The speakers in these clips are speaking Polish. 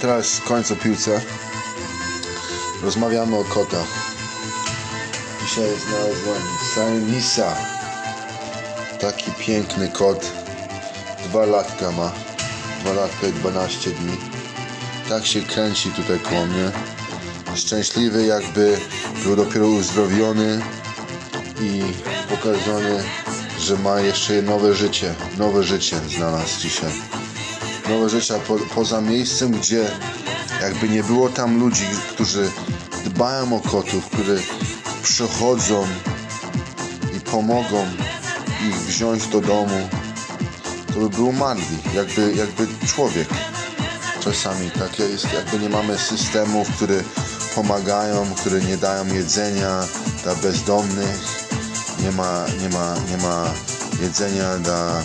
teraz końcu piłce. Rozmawiamy o kotach. Dzisiaj znalazłem Sainisa. Taki piękny kot. Dwa latka ma. Dwa latka i 12 dni. Tak się kręci tutaj koło mnie. Szczęśliwy jakby był dopiero uzdrowiony i pokazany, że ma jeszcze nowe życie. Nowe życie znalazł dzisiaj. Życie po, poza miejscem, gdzie jakby nie było tam ludzi, którzy dbają o kotów, które przychodzą i pomogą ich wziąć do domu, to by był umarli, jakby, jakby człowiek. Czasami takie jest, jakby nie mamy systemów, które pomagają, które nie dają jedzenia dla bezdomnych, nie ma, nie ma, nie ma jedzenia dla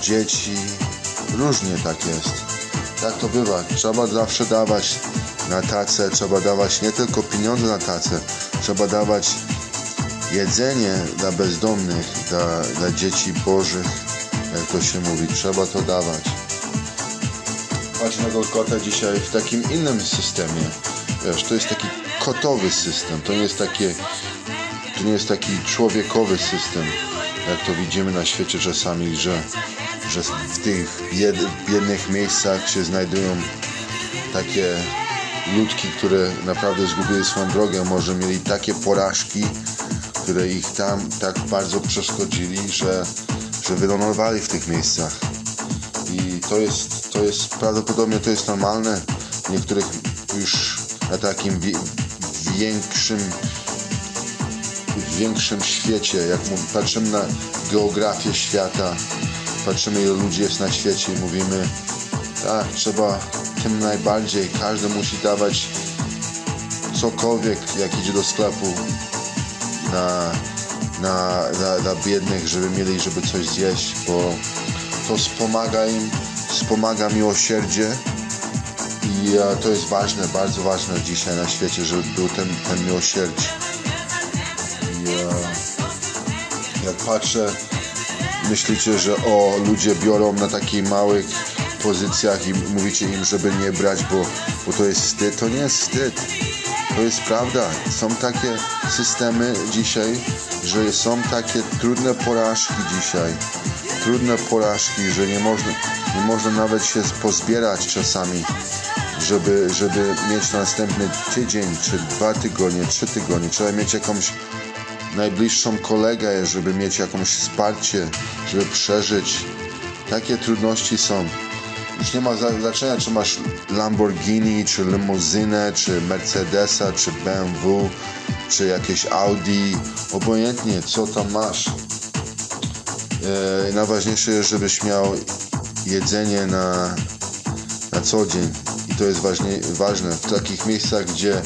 dzieci. Różnie tak jest. Tak to bywa. Trzeba zawsze dawać na tacę, trzeba dawać nie tylko pieniądze na tacę, trzeba dawać jedzenie dla bezdomnych, dla, dla dzieci bożych, jak to się mówi. Trzeba to dawać. Patrz na kota dzisiaj w takim innym systemie. Wiesz, to jest taki kotowy system, to nie jest takie to nie jest taki człowiekowy system, jak to widzimy na świecie czasami, że, że w tych bied, biednych miejscach się znajdują takie ludki, które naprawdę zgubili swoją drogę, może mieli takie porażki, które ich tam tak bardzo przeszkodzili, że, że wylądowali w tych miejscach. I to jest, to jest prawdopodobnie to jest normalne niektórych już na takim większym w większym świecie, jak patrzymy na geografię świata, patrzymy ile ludzi jest na świecie i mówimy tak, trzeba tym najbardziej, każdy musi dawać cokolwiek, jak idzie do sklepu na, na, dla, dla biednych, żeby mieli, żeby coś zjeść, bo to wspomaga im, wspomaga miłosierdzie i to jest ważne, bardzo ważne dzisiaj na świecie, żeby był ten, ten miłosierdzie. Jak patrzę, myślicie, że o, ludzie biorą na takich małych pozycjach i mówicie im, żeby nie brać, bo, bo to jest wstyd. To nie jest wstyd. To jest prawda. Są takie systemy dzisiaj, że są takie trudne porażki dzisiaj. Trudne porażki, że nie można, nie można nawet się pozbierać czasami, żeby, żeby mieć następny tydzień, czy dwa tygodnie, trzy tygodnie. Trzeba mieć jakąś najbliższą kolegę, żeby mieć jakąś wsparcie, żeby przeżyć. Takie trudności są. Już nie ma znaczenia, czy masz Lamborghini, czy limuzynę, czy Mercedesa, czy BMW, czy jakieś Audi. Obojętnie, co tam masz. E, najważniejsze jest, żebyś miał jedzenie na, na co dzień. I to jest ważnie, ważne. W takich miejscach, gdzie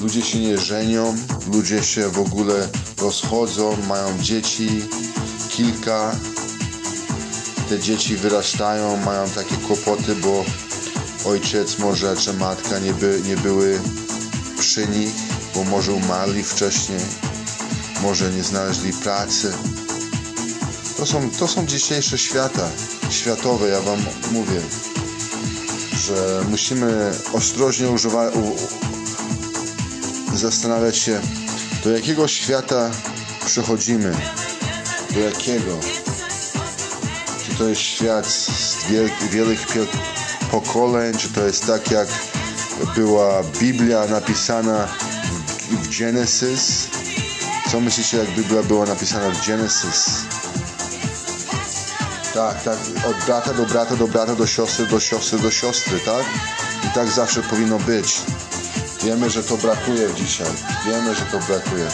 ludzie się nie żenią, ludzie się w ogóle rozchodzą, mają dzieci, kilka. Te dzieci wyrastają, mają takie kłopoty, bo ojciec może czy matka nie, by, nie były przy nich, bo może umarli wcześniej, może nie znaleźli pracy. To są, to są dzisiejsze świata, światowe, ja wam mówię, że musimy ostrożnie używać, zastanawiać się, do jakiego świata przechodzimy, do jakiego. Czy to jest świat z wielkich pokoleń, czy to jest tak jak była Biblia napisana w Genesis? Co myślicie, jak Biblia była napisana w Genesis? Tak, tak, od brata do brata, do brata, do siostry, do siostry, do siostry, tak? I tak zawsze powinno być. Wiemy, że to brakuje dzisiaj. Wiemy, że to brakuje.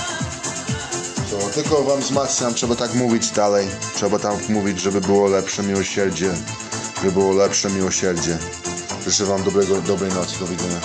To tylko wam wzmacniam, trzeba tak mówić dalej. Trzeba tak mówić, żeby było lepsze miłosierdzie. Żeby było lepsze miłosierdzie. Życzę wam dobrego, dobrej nocy. Do widzenia.